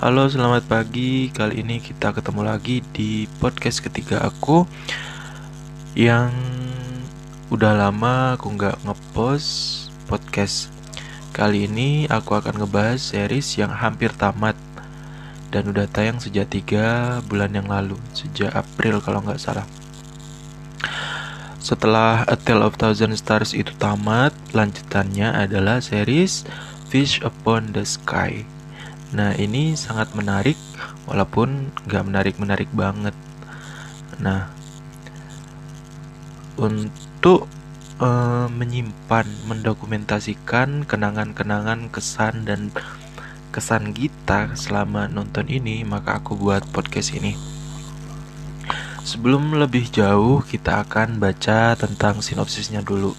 Halo, selamat pagi. Kali ini kita ketemu lagi di podcast ketiga aku yang udah lama aku nggak ngepost podcast. Kali ini aku akan ngebahas series yang hampir tamat dan udah tayang sejak tiga bulan yang lalu, sejak April kalau nggak salah. Setelah A Tale of Thousand Stars itu tamat, lanjutannya adalah series Fish Upon the Sky. Nah ini sangat menarik walaupun nggak menarik-menarik banget. Nah untuk uh, menyimpan, mendokumentasikan kenangan-kenangan kesan dan kesan kita selama nonton ini, maka aku buat podcast ini. Sebelum lebih jauh, kita akan baca tentang sinopsisnya dulu.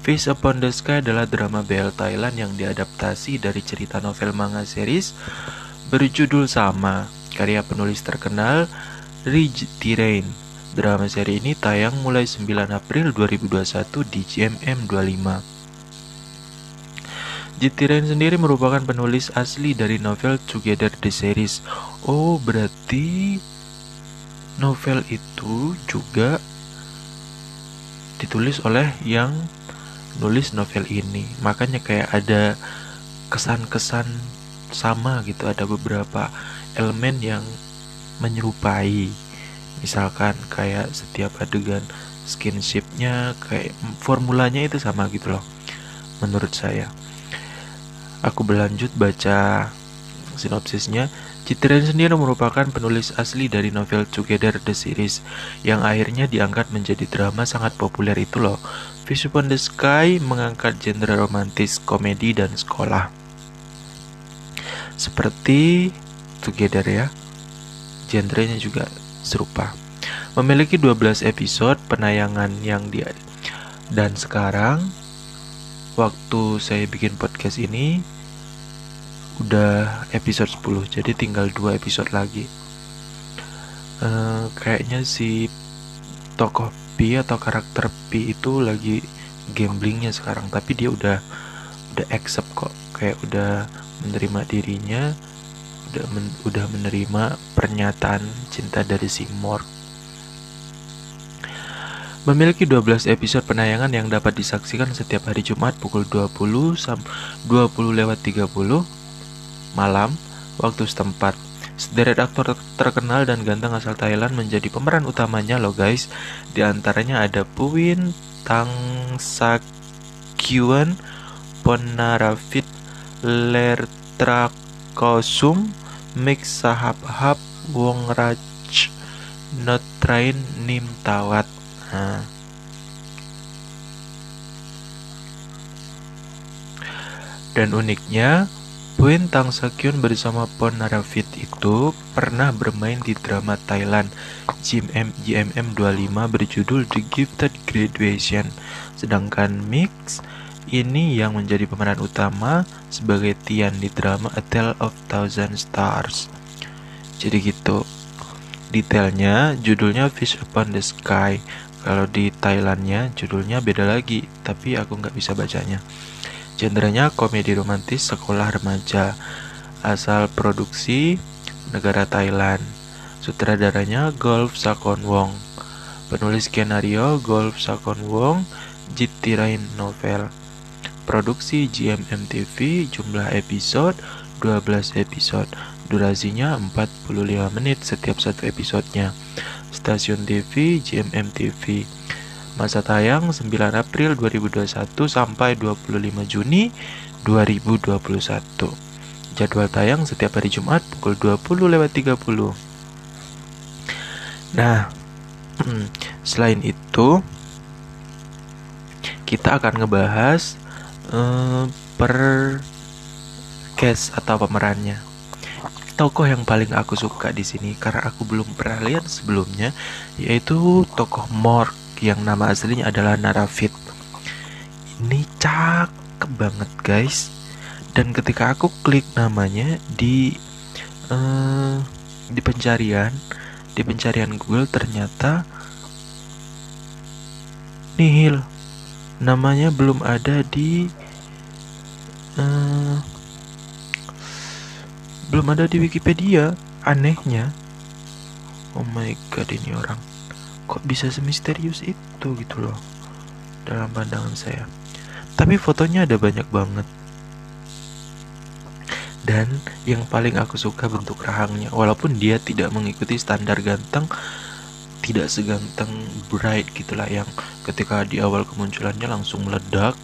Face Upon the Sky adalah drama BL Thailand yang diadaptasi dari cerita novel manga series berjudul sama, karya penulis terkenal Rij Tirain. Drama seri ini tayang mulai 9 April 2021 di GMM 25. Jitiren sendiri merupakan penulis asli dari novel Together the Series. Oh, berarti novel itu juga ditulis oleh yang nulis novel ini. Makanya kayak ada kesan-kesan sama gitu. Ada beberapa elemen yang menyerupai. Misalkan kayak setiap adegan skinshipnya kayak formulanya itu sama gitu loh menurut saya. Aku berlanjut baca sinopsisnya Citren sendiri merupakan penulis asli dari novel Together the Series yang akhirnya diangkat menjadi drama sangat populer itu loh. Fish Upon the Sky mengangkat genre romantis, komedi, dan sekolah. Seperti Together ya, genrenya juga serupa. Memiliki 12 episode penayangan yang dia dan sekarang waktu saya bikin podcast ini udah episode 10 jadi tinggal dua episode lagi. Uh, kayaknya si tokoh P atau karakter P itu lagi gamblingnya sekarang tapi dia udah udah accept kok. Kayak udah menerima dirinya udah men, udah menerima pernyataan cinta dari si Morg. Memiliki 12 episode penayangan yang dapat disaksikan setiap hari Jumat pukul 20 sampai 20 lewat 30 malam waktu setempat. Sederet aktor terkenal dan ganteng asal Thailand menjadi pemeran utamanya loh guys. Di antaranya ada Puwin Tang Sakyuan, Ponarafit Mix Sahab Hab, Wong Raj, Notrain Nim Tawat. Nah. Dan uniknya, Puin Tang Sekyun bersama Pon Narafit itu pernah bermain di drama Thailand GMM, GMM 25 berjudul The Gifted Graduation. Sedangkan Mix ini yang menjadi pemeran utama sebagai Tian di drama A Tale of Thousand Stars. Jadi gitu. Detailnya judulnya Fish Upon the Sky. Kalau di Thailandnya judulnya beda lagi, tapi aku nggak bisa bacanya. Genrenya komedi romantis sekolah remaja. Asal produksi negara Thailand. Sutradaranya Golf Sakon Wong. Penulis skenario Golf Sakon Wong, Jitirain Novel. Produksi GMM TV, jumlah episode 12 episode. Durasinya 45 menit setiap satu episodenya. Stasiun TV GMM TV. Masa tayang 9 April 2021 sampai 25 Juni 2021. Jadwal tayang setiap hari Jumat pukul 20 lewat 30. Nah, selain itu kita akan ngebahas uh, per cast atau pemerannya tokoh yang paling aku suka di sini karena aku belum pernah lihat sebelumnya yaitu tokoh Morg yang nama aslinya adalah Narafit. Ini cakep banget guys. Dan ketika aku klik namanya di uh, di pencarian, di pencarian Google ternyata nihil. Namanya belum ada di uh, belum ada di Wikipedia anehnya oh my god ini orang kok bisa semisterius itu gitu loh dalam pandangan saya. Tapi fotonya ada banyak banget. Dan yang paling aku suka bentuk rahangnya walaupun dia tidak mengikuti standar ganteng tidak seganteng bright gitulah yang ketika di awal kemunculannya langsung meledak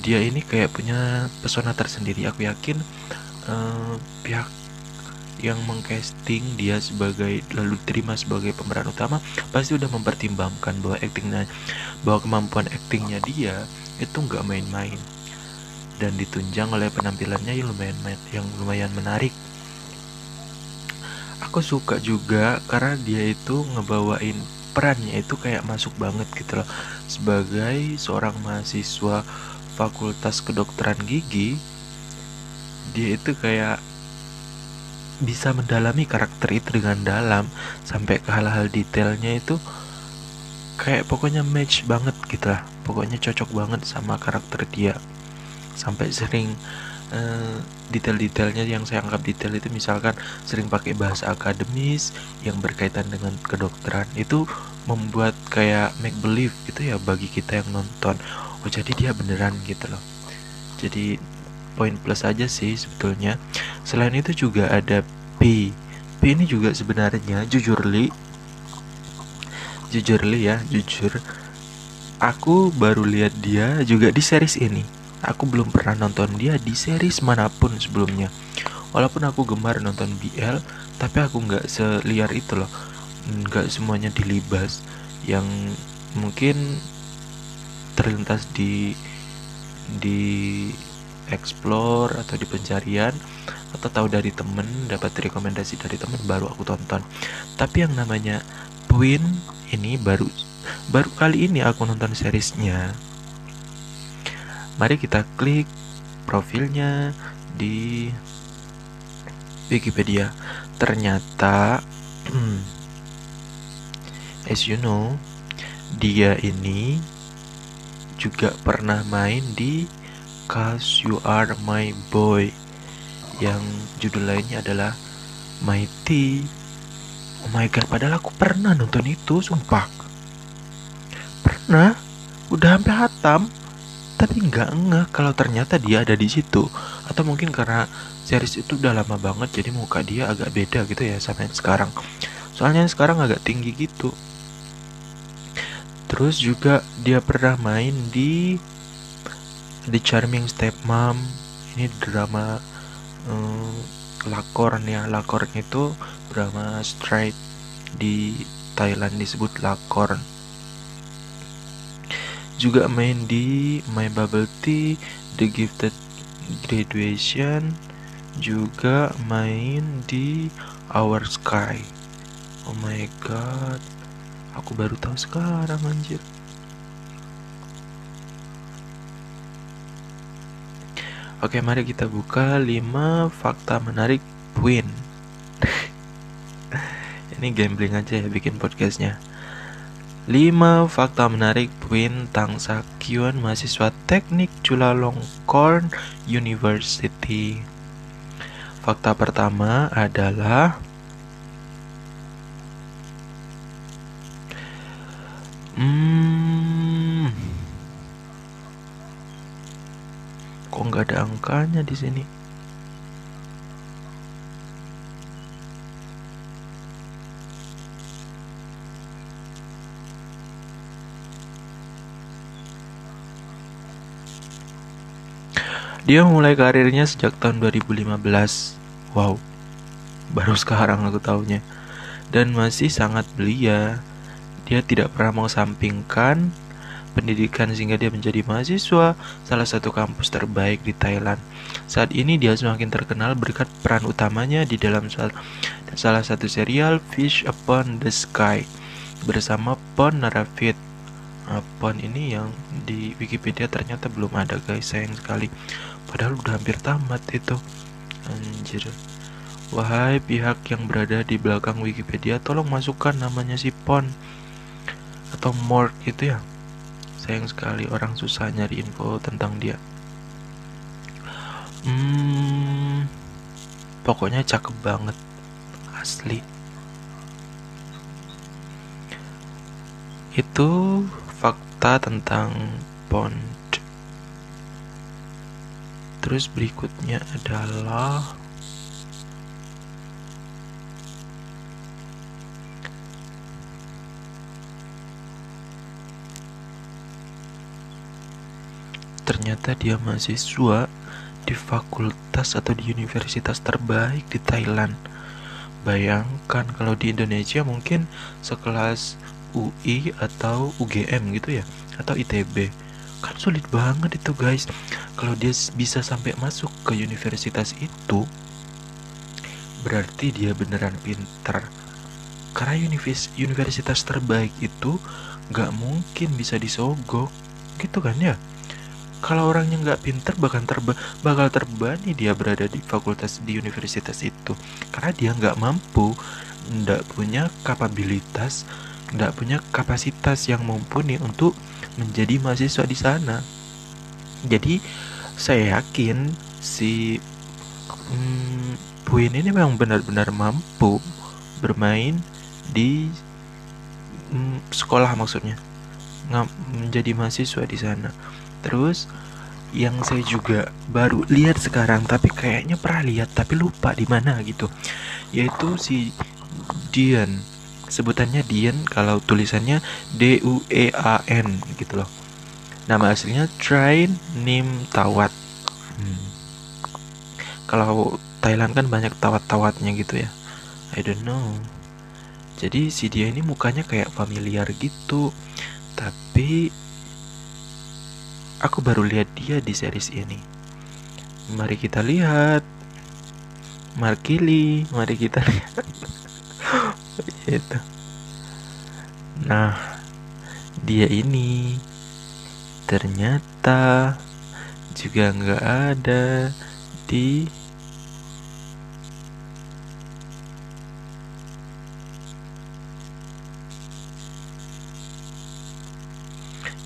dia ini kayak punya pesona tersendiri. Aku yakin uh, pihak yang mengcasting dia sebagai lalu terima sebagai pemeran utama pasti udah mempertimbangkan bahwa aktingnya bahwa kemampuan aktingnya dia itu nggak main-main dan ditunjang oleh penampilannya yang lumayan yang lumayan menarik. Aku suka juga karena dia itu ngebawain perannya itu kayak masuk banget gitu loh. Sebagai seorang mahasiswa Fakultas Kedokteran Gigi, dia itu kayak bisa mendalami karakter itu dengan dalam sampai ke hal-hal detailnya itu kayak pokoknya match banget gitu lah. Pokoknya cocok banget sama karakter dia. Sampai sering uh, detail-detailnya yang saya anggap detail itu misalkan sering pakai bahasa akademis yang berkaitan dengan kedokteran itu membuat kayak make believe gitu ya bagi kita yang nonton. Oh jadi dia beneran gitu loh. Jadi poin plus aja sih sebetulnya selain itu juga ada P P ini juga sebenarnya jujur li jujur li ya jujur aku baru lihat dia juga di series ini Aku belum pernah nonton dia di series mana pun sebelumnya. Walaupun aku gemar nonton BL, tapi aku nggak seliar itu loh. Nggak semuanya dilibas. Yang mungkin terlintas di di explore atau di pencarian atau tahu dari temen dapat rekomendasi dari temen baru aku tonton tapi yang namanya Twin ini baru baru kali ini aku nonton seriesnya Mari kita klik profilnya di Wikipedia. Ternyata, as you know, dia ini juga pernah main di Cause You Are My Boy. Yang judul lainnya adalah Mighty. Oh my god, padahal aku pernah nonton itu, sumpah. Pernah, udah hampir hatam? Tapi nggak ngeh kalau ternyata dia ada di situ. Atau mungkin karena series itu udah lama banget jadi muka dia agak beda gitu ya sama yang sekarang. Soalnya yang sekarang agak tinggi gitu. Terus juga dia pernah main di The Charming Stepmom ini drama um, lakorn ya lakorn itu drama straight di Thailand disebut lakorn juga main di My Bubble Tea, The Gifted Graduation, juga main di Our Sky. Oh my god, aku baru tahu sekarang anjir. Oke, mari kita buka 5 fakta menarik Win. Ini gambling aja ya bikin podcastnya. 5 fakta menarik Puin Tang Sakyun mahasiswa teknik Chulalongkorn University Fakta pertama adalah Hmm Kok nggak ada angkanya di sini? Dia mulai karirnya sejak tahun 2015. Wow, baru sekarang aku tahunya. Dan masih sangat belia. Dia tidak pernah mau sampingkan pendidikan sehingga dia menjadi mahasiswa salah satu kampus terbaik di Thailand. Saat ini dia semakin terkenal berkat peran utamanya di dalam salah satu serial Fish Upon the Sky bersama Pon Narafit. Nah, Pon ini yang di Wikipedia ternyata belum ada guys sayang sekali Padahal udah hampir tamat itu. Anjir. Wahai pihak yang berada di belakang Wikipedia, tolong masukkan namanya si Pon atau Mort itu ya. Sayang sekali orang susah nyari info tentang dia. Hmm, pokoknya cakep banget asli itu fakta tentang Pond terus berikutnya adalah ternyata dia mahasiswa di fakultas atau di universitas terbaik di Thailand. Bayangkan kalau di Indonesia mungkin sekelas UI atau UGM gitu ya, atau ITB. Kan sulit banget itu guys. Kalau dia bisa sampai masuk ke universitas itu, berarti dia beneran pinter. Karena universitas terbaik itu gak mungkin bisa disogok, gitu kan ya? Kalau orangnya nggak pinter bakal terba bakal terbani dia berada di fakultas di universitas itu. Karena dia nggak mampu nggak punya kapabilitas nggak punya kapasitas yang mumpuni untuk menjadi mahasiswa di sana. Jadi saya yakin si hmm, Puin ini memang benar-benar mampu bermain di hmm, sekolah maksudnya. Menjadi mahasiswa di sana Terus yang saya juga baru lihat sekarang tapi kayaknya pernah lihat tapi lupa di mana gitu. Yaitu si Dian. Sebutannya Dian kalau tulisannya D U E A N gitu loh. Nama aslinya Train Nim Tawat. Hmm. Kalau Thailand kan banyak tawat-tawatnya gitu ya. I don't know. Jadi si dia ini mukanya kayak familiar gitu. Tapi Aku baru lihat dia di series ini. Mari kita lihat. Markili, mari kita lihat. itu. Nah, dia ini ternyata juga nggak ada di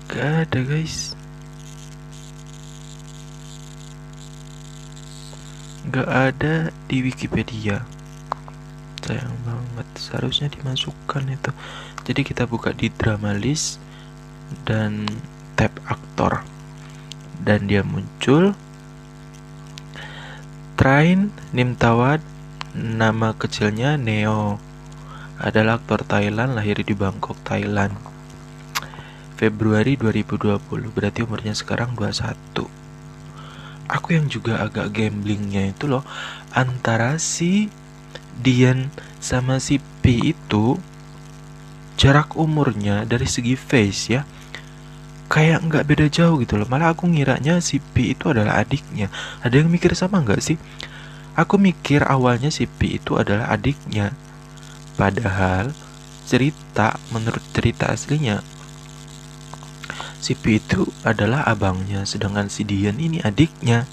Gak ada guys nggak ada di Wikipedia. Sayang banget. Seharusnya dimasukkan itu. Jadi kita buka di drama list dan tab aktor. Dan dia muncul. Train Nimtawat nama kecilnya Neo. Adalah aktor Thailand lahir di Bangkok Thailand. Februari 2020 berarti umurnya sekarang 21 aku yang juga agak gamblingnya itu loh antara si Dian sama si P itu jarak umurnya dari segi face ya kayak nggak beda jauh gitu loh. Malah aku ngiranya si P itu adalah adiknya. Ada yang mikir sama nggak sih? Aku mikir awalnya si P itu adalah adiknya. Padahal cerita menurut cerita aslinya si P itu adalah abangnya, sedangkan si Dian ini adiknya.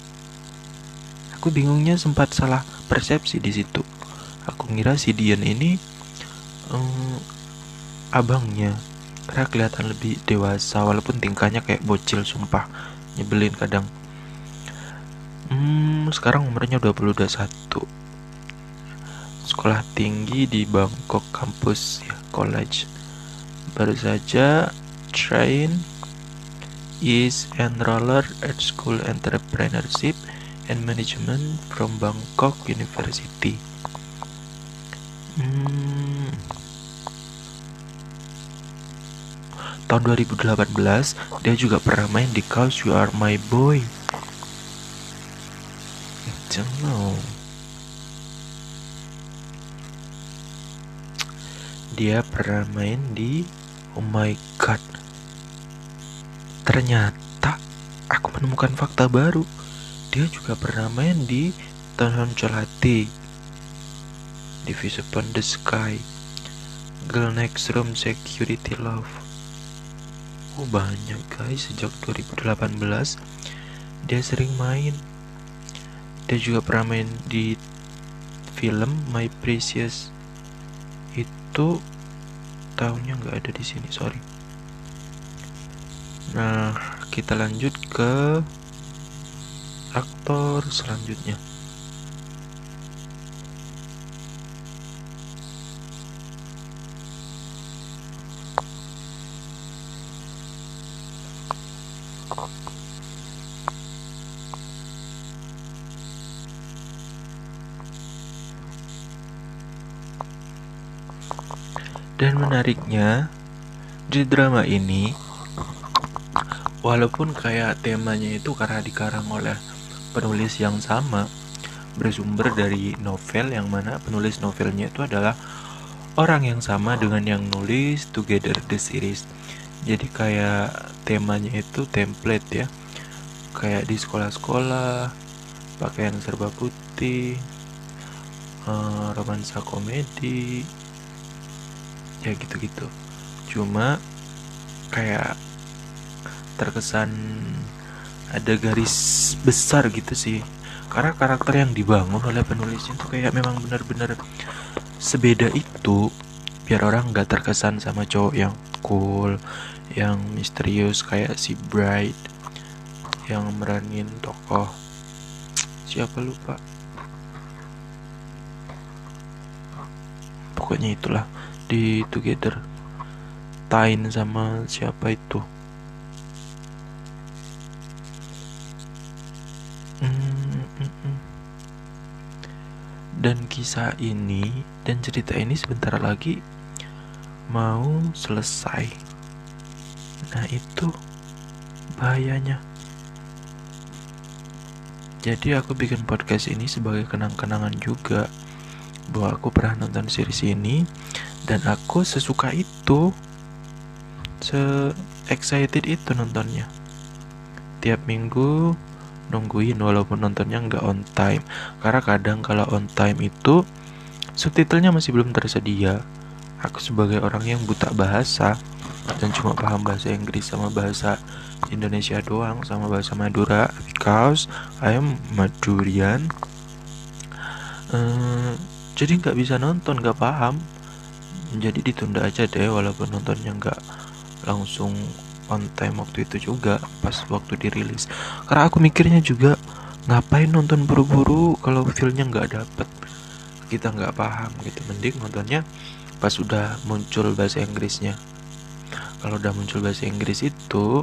Aku bingungnya sempat salah persepsi di situ. Aku ngira si Dian ini um, abangnya, karena kelihatan lebih dewasa walaupun tingkahnya kayak bocil sumpah, nyebelin kadang. Hmm, sekarang umurnya udah 21 sekolah tinggi di Bangkok kampus ya college baru saja train is enrolled at School Entrepreneurship and Management from Bangkok University. Hmm. Tahun 2018 dia juga pernah main di Cause You Are My Boy. Jangan. Dia pernah main di Oh My God Ternyata aku menemukan fakta baru. Dia juga pernah main di Tanhan Cholati, Divisi Upon the Sky, Girl Next Room Security Love. Oh banyak guys sejak 2018 dia sering main. Dia juga pernah main di film My Precious itu tahunnya nggak ada di sini sorry Nah, kita lanjut ke aktor selanjutnya. Dan menariknya, di drama ini walaupun kayak temanya itu karena dikarang oleh penulis yang sama bersumber dari novel yang mana penulis novelnya itu adalah orang yang sama dengan yang nulis Together the Series. Jadi kayak temanya itu template ya. Kayak di sekolah-sekolah, pakaian serba putih, uh, romansa komedi, ya gitu-gitu. Cuma kayak terkesan ada garis besar gitu sih. Karena karakter yang dibangun oleh penulisnya itu kayak memang benar-benar sebeda itu biar orang nggak terkesan sama cowok yang cool yang misterius kayak si Bright yang meranin tokoh. Siapa lupa? Pokoknya itulah di Together Tain sama siapa itu Dan kisah ini dan cerita ini sebentar lagi mau selesai. Nah, itu bahayanya. Jadi aku bikin podcast ini sebagai kenang-kenangan juga bahwa aku pernah nonton series ini dan aku sesuka itu, se excited itu nontonnya. Tiap minggu nungguin walaupun nontonnya nggak on time. Karena kadang kalau on time itu subtitlenya masih belum tersedia. Aku sebagai orang yang buta bahasa dan cuma paham bahasa Inggris sama bahasa Indonesia doang sama bahasa Madura because I am Madurian. Uh, jadi nggak bisa nonton nggak paham. Jadi ditunda aja deh walaupun nontonnya nggak langsung on time waktu itu juga pas waktu dirilis. Karena aku mikirnya juga ngapain nonton buru-buru kalau filmnya nggak dapet? Kita nggak paham gitu. Mending nontonnya pas udah muncul bahasa Inggrisnya. Kalau udah muncul bahasa Inggris itu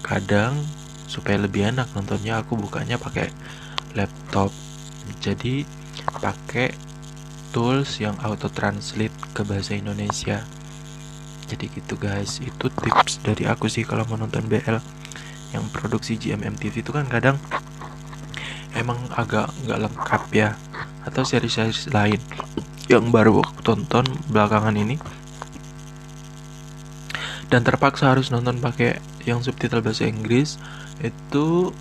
kadang supaya lebih enak nontonnya aku bukanya pakai laptop. Jadi pakai tools yang auto translate ke bahasa Indonesia jadi gitu guys. Itu tips dari aku sih kalau mau nonton BL yang produksi GMM TV itu kan kadang emang agak nggak lengkap ya. Atau seri-seri lain. Yang baru aku tonton belakangan ini. Dan terpaksa harus nonton pakai yang subtitle bahasa Inggris. Itu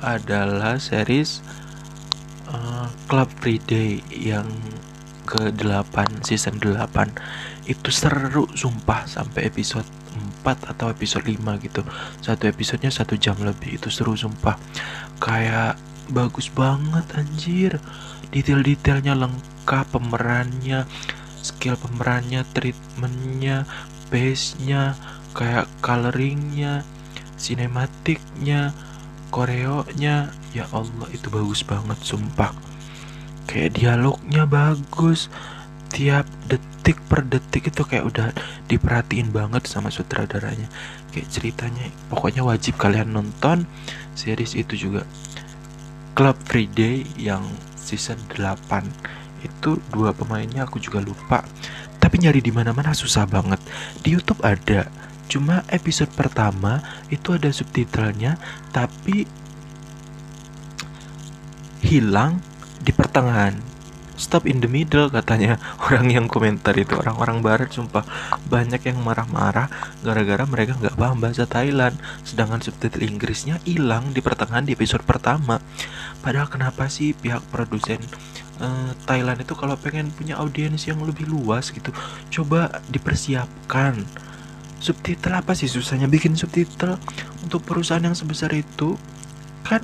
adalah series uh, Club Friday yang ke-8 season 8 itu seru sumpah sampai episode 4 atau episode 5 gitu. Satu episodenya satu jam lebih itu seru sumpah. Kayak bagus banget anjir. Detail-detailnya lengkap pemerannya skill pemerannya treatmentnya base-nya kayak coloringnya sinematiknya koreonya ya Allah itu bagus banget sumpah. Kayak dialognya bagus. Tiap detik per detik itu kayak udah diperhatiin banget sama sutradaranya. Kayak ceritanya pokoknya wajib kalian nonton series itu juga. Club Friday yang season 8 itu dua pemainnya aku juga lupa. Tapi nyari di mana-mana susah banget. Di YouTube ada cuma episode pertama itu ada subtitlenya tapi hilang di pertengahan stop in the middle katanya. Orang yang komentar itu orang-orang barat sumpah. Banyak yang marah-marah gara-gara mereka nggak paham bahasa Thailand. Sedangkan subtitle Inggrisnya hilang di pertengahan di episode pertama. Padahal kenapa sih pihak produsen uh, Thailand itu kalau pengen punya audiens yang lebih luas gitu coba dipersiapkan. Subtitle apa sih susahnya bikin subtitle? Untuk perusahaan yang sebesar itu kan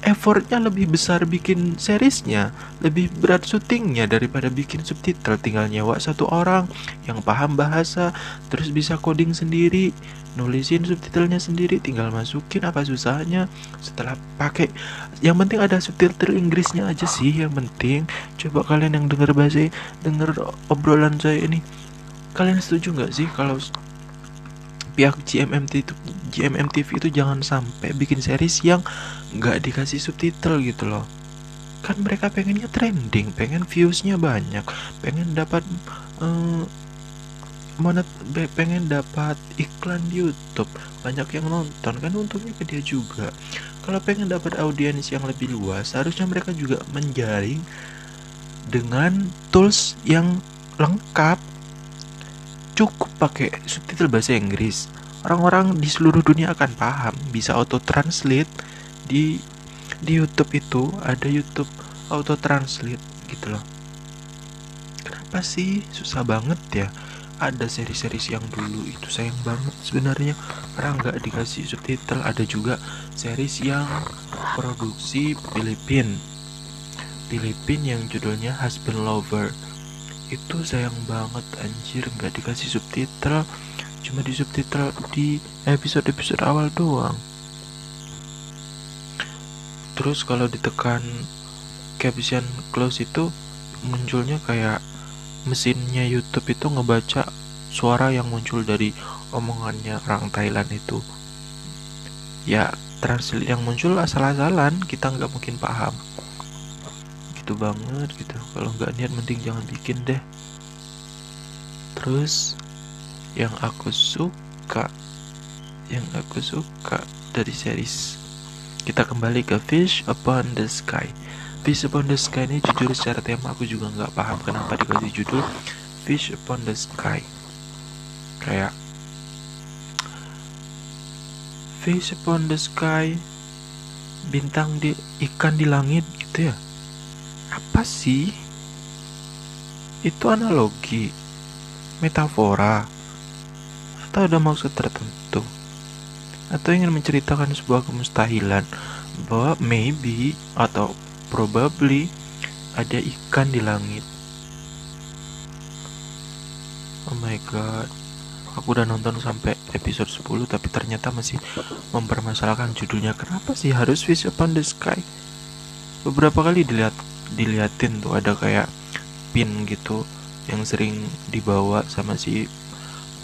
effortnya lebih besar bikin seriesnya lebih berat syutingnya daripada bikin subtitle. Tinggal nyewa satu orang yang paham bahasa terus bisa coding sendiri nulisin subtitlenya sendiri tinggal masukin apa susahnya. Setelah pakai yang penting ada subtitle Inggrisnya aja sih yang penting. Coba kalian yang dengar bahasa dengar obrolan saya ini kalian setuju nggak sih kalau pihak GMMT itu GMMTV itu jangan sampai bikin series yang nggak dikasih subtitle gitu loh. Kan mereka pengennya trending pengen viewsnya banyak pengen dapat uh, monet pengen dapat iklan di YouTube. Banyak yang nonton kan untungnya ke dia juga. Kalau pengen dapat audiens yang lebih luas harusnya mereka juga menjaring dengan tools yang lengkap. Cukup pakai subtitle bahasa Inggris. Orang-orang di seluruh dunia akan paham bisa auto translate di di YouTube itu ada YouTube auto translate gitu loh. Kenapa sih? Susah banget ya. Ada seri-seri yang dulu itu sayang banget sebenarnya. Karena nggak dikasih subtitle. Ada juga series yang produksi Filipin. Filipin yang judulnya Husband Lover. Itu sayang banget anjir. Nggak dikasih subtitle. Cuma di subtitle di episode-episode awal doang terus kalau ditekan caption close itu munculnya kayak mesinnya YouTube itu ngebaca suara yang muncul dari omongannya orang Thailand itu. Ya translate yang muncul asal-asalan kita nggak mungkin paham. Gitu banget gitu. Kalau nggak niat mending jangan bikin deh. Terus yang aku suka yang aku suka dari series kita kembali ke Fish Upon the Sky Fish Upon the Sky ini jujur secara tema aku juga nggak paham kenapa dikasih judul Fish Upon the Sky. Kayak Fish Upon the Sky, bintang di ikan di langit gitu ya. Apa sih? Itu analogi, metafora, atau ada maksud tertentu? Atau ingin menceritakan sebuah kemustahilan bahwa maybe atau probably ada ikan di langit. Oh my god. Aku udah nonton sampai episode 10 tapi ternyata masih mempermasalahkan judulnya. Kenapa sih harus Fish Upon the Sky? Beberapa kali dilihat diliatin tuh ada kayak pin gitu yang sering dibawa sama si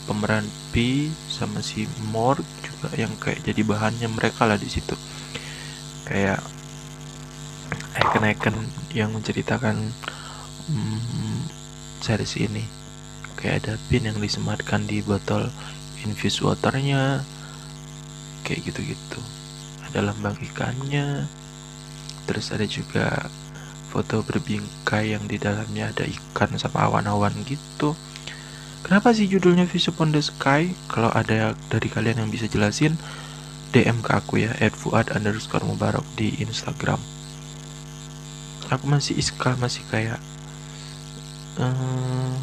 pemeran P sama si Morg juga yang kayak jadi bahannya mereka lah di situ. Kayak icon-icon yang menceritakan hmm, series ini. Kayak ada pin yang disematkan di botol infused waternya. Kayak gitu-gitu. Ada lambang ikannya. Terus ada juga foto berbingkai yang di dalamnya ada ikan sama awan-awan gitu kenapa sih judulnya Fish Upon the Sky? Kalau ada dari kalian yang bisa jelasin DM ke aku ya fuad underscore mubarak di Instagram. Aku masih iskal masih kayak um,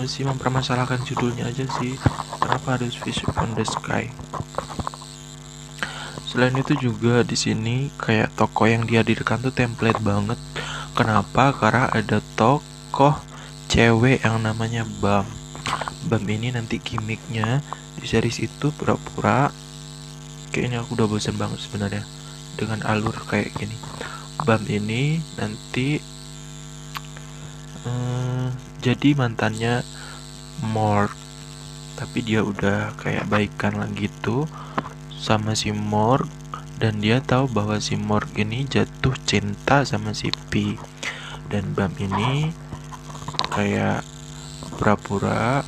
masih mempermasalahkan judulnya aja sih. Kenapa harus Fish on the Sky? Selain itu juga di sini kayak toko yang dihadirkan tuh template banget. Kenapa? Karena ada tokoh cewek yang namanya Bam. Bam ini nanti gimmicknya di series itu pura-pura kayaknya aku udah bosan banget sebenarnya dengan alur kayak gini. Bam ini nanti hmm, jadi mantannya Morg tapi dia udah kayak baikan lagi tuh sama si Morg dan dia tahu bahwa si Morg ini jatuh cinta sama si P. Dan Bam ini kayak pura-pura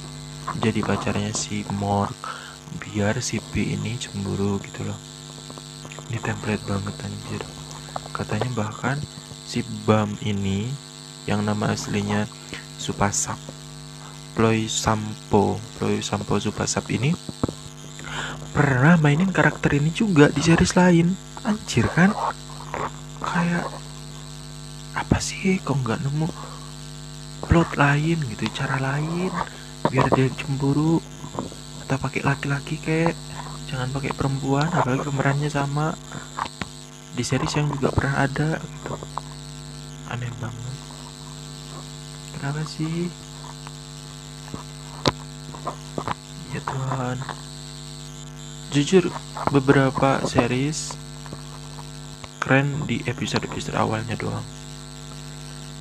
jadi pacarnya si Morg biar si P ini cemburu gitu loh. Ini template banget anjir. Katanya bahkan si Bam ini yang nama aslinya Supasap Ploy Sampo Ploy Sampo Supasap ini pernah mainin karakter ini juga di series lain. Anjir kan? Kayak apa sih? Kok nggak nemu plot lain gitu cara lain. Biar dia cemburu. Atau pakai laki-laki kayak jangan pakai perempuan apalagi pemerannya sama. Di series yang juga pernah ada gitu. Aneh banget. Kenapa sih? Ya Tuhan. Jujur beberapa series keren di episode-episode awalnya doang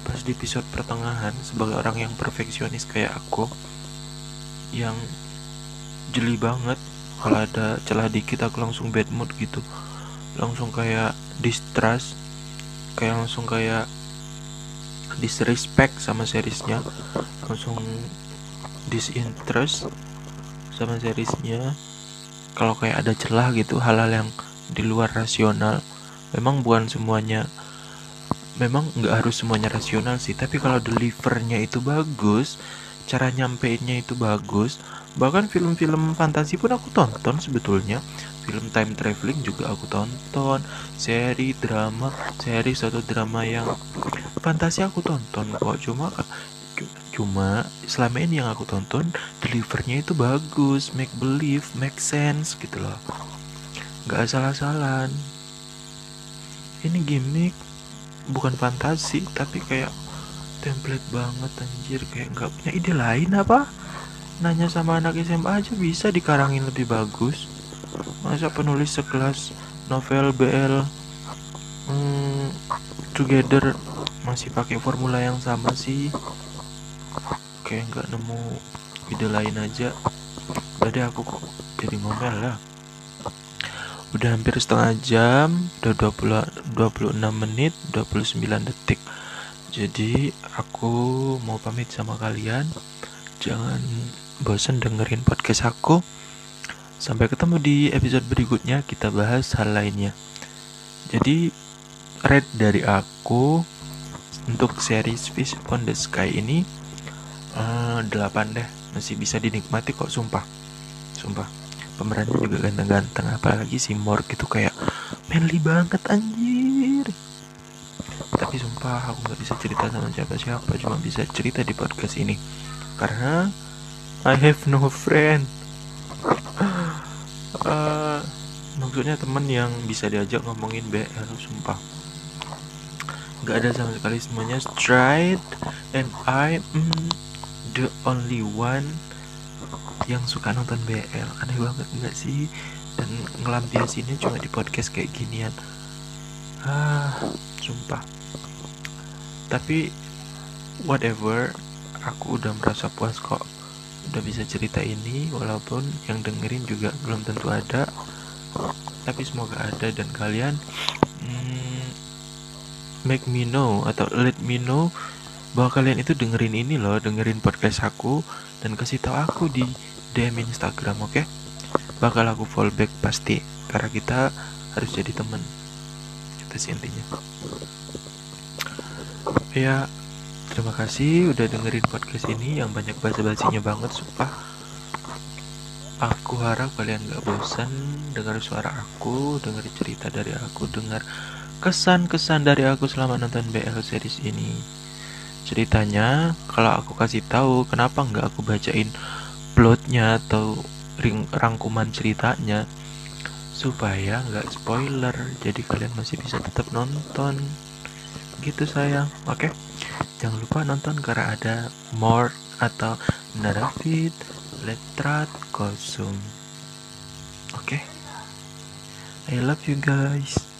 pas di episode pertengahan sebagai orang yang perfeksionis kayak aku yang jeli banget. Kalau ada celah dikit aku langsung bad mood gitu. Langsung kayak distrust kayak langsung kayak disrespect sama seriesnya. Langsung disinterest sama seriesnya. Kalau kayak ada celah gitu hal-hal yang di luar rasional. Memang bukan semuanya memang nggak harus semuanya rasional sih tapi kalau delivernya itu bagus cara nyampeinnya itu bagus bahkan film-film fantasi pun aku tonton sebetulnya. Film time traveling juga aku tonton seri drama seri satu drama yang fantasi aku tonton kok. Cuma cuma selama ini yang aku tonton delivernya itu bagus make believe make sense gitu loh. Nggak asal-asalan ini gimmick bukan fantasi tapi kayak template banget anjir. Kayak nggak punya ide lain apa? Nanya sama anak SMA aja bisa dikarangin lebih bagus. Masa penulis sekelas novel BL hmm, Together masih pakai formula yang sama sih. Kayak nggak nemu ide lain aja. Jadi aku kok jadi ngomel lah udah hampir setengah jam udah 20, 26 menit 29 detik. Jadi aku mau pamit sama kalian. Jangan bosan dengerin podcast aku. Sampai ketemu di episode berikutnya kita bahas hal lainnya. Jadi red dari aku untuk series Fish on the Sky ini uh, eh, 8 deh. Masih bisa dinikmati kok sumpah. Sumpah pemerannya juga ganteng-ganteng apalagi si Morg itu kayak manly banget anjir. Tapi sumpah aku nggak bisa cerita sama siapa-siapa cuma bisa cerita di podcast ini. Karena I have no friend. Uh, maksudnya temen yang bisa diajak ngomongin BL sumpah. Nggak ada sama sekali semuanya straight and I mm, the only one yang suka nonton BL aneh banget enggak sih? Dan ngelampiasinnya cuma di podcast kayak ginian. Ah sumpah. Tapi whatever aku udah merasa puas kok. Udah bisa cerita ini walaupun yang dengerin juga belum tentu ada. Tapi semoga ada dan kalian hmm, make me know atau let me know bahwa kalian itu dengerin ini loh dengerin podcast aku dan kasih tahu aku di DM Instagram oke okay? bakal aku fallback pasti karena kita harus jadi teman itu sih intinya ya Terima kasih udah dengerin podcast ini yang banyak bahasa-basinya banget, sumpah. Aku harap kalian gak bosan dengar suara aku, dengar cerita dari aku, dengar kesan-kesan dari aku selama nonton BL series ini. Ceritanya, kalau aku kasih tahu kenapa nggak aku bacain plotnya atau ring rangkuman ceritanya supaya nggak spoiler jadi kalian masih bisa tetap nonton gitu sayang oke okay? Jangan lupa nonton karena ada more atau Narafit Letrat Kosum. Oke. Okay? I love you guys.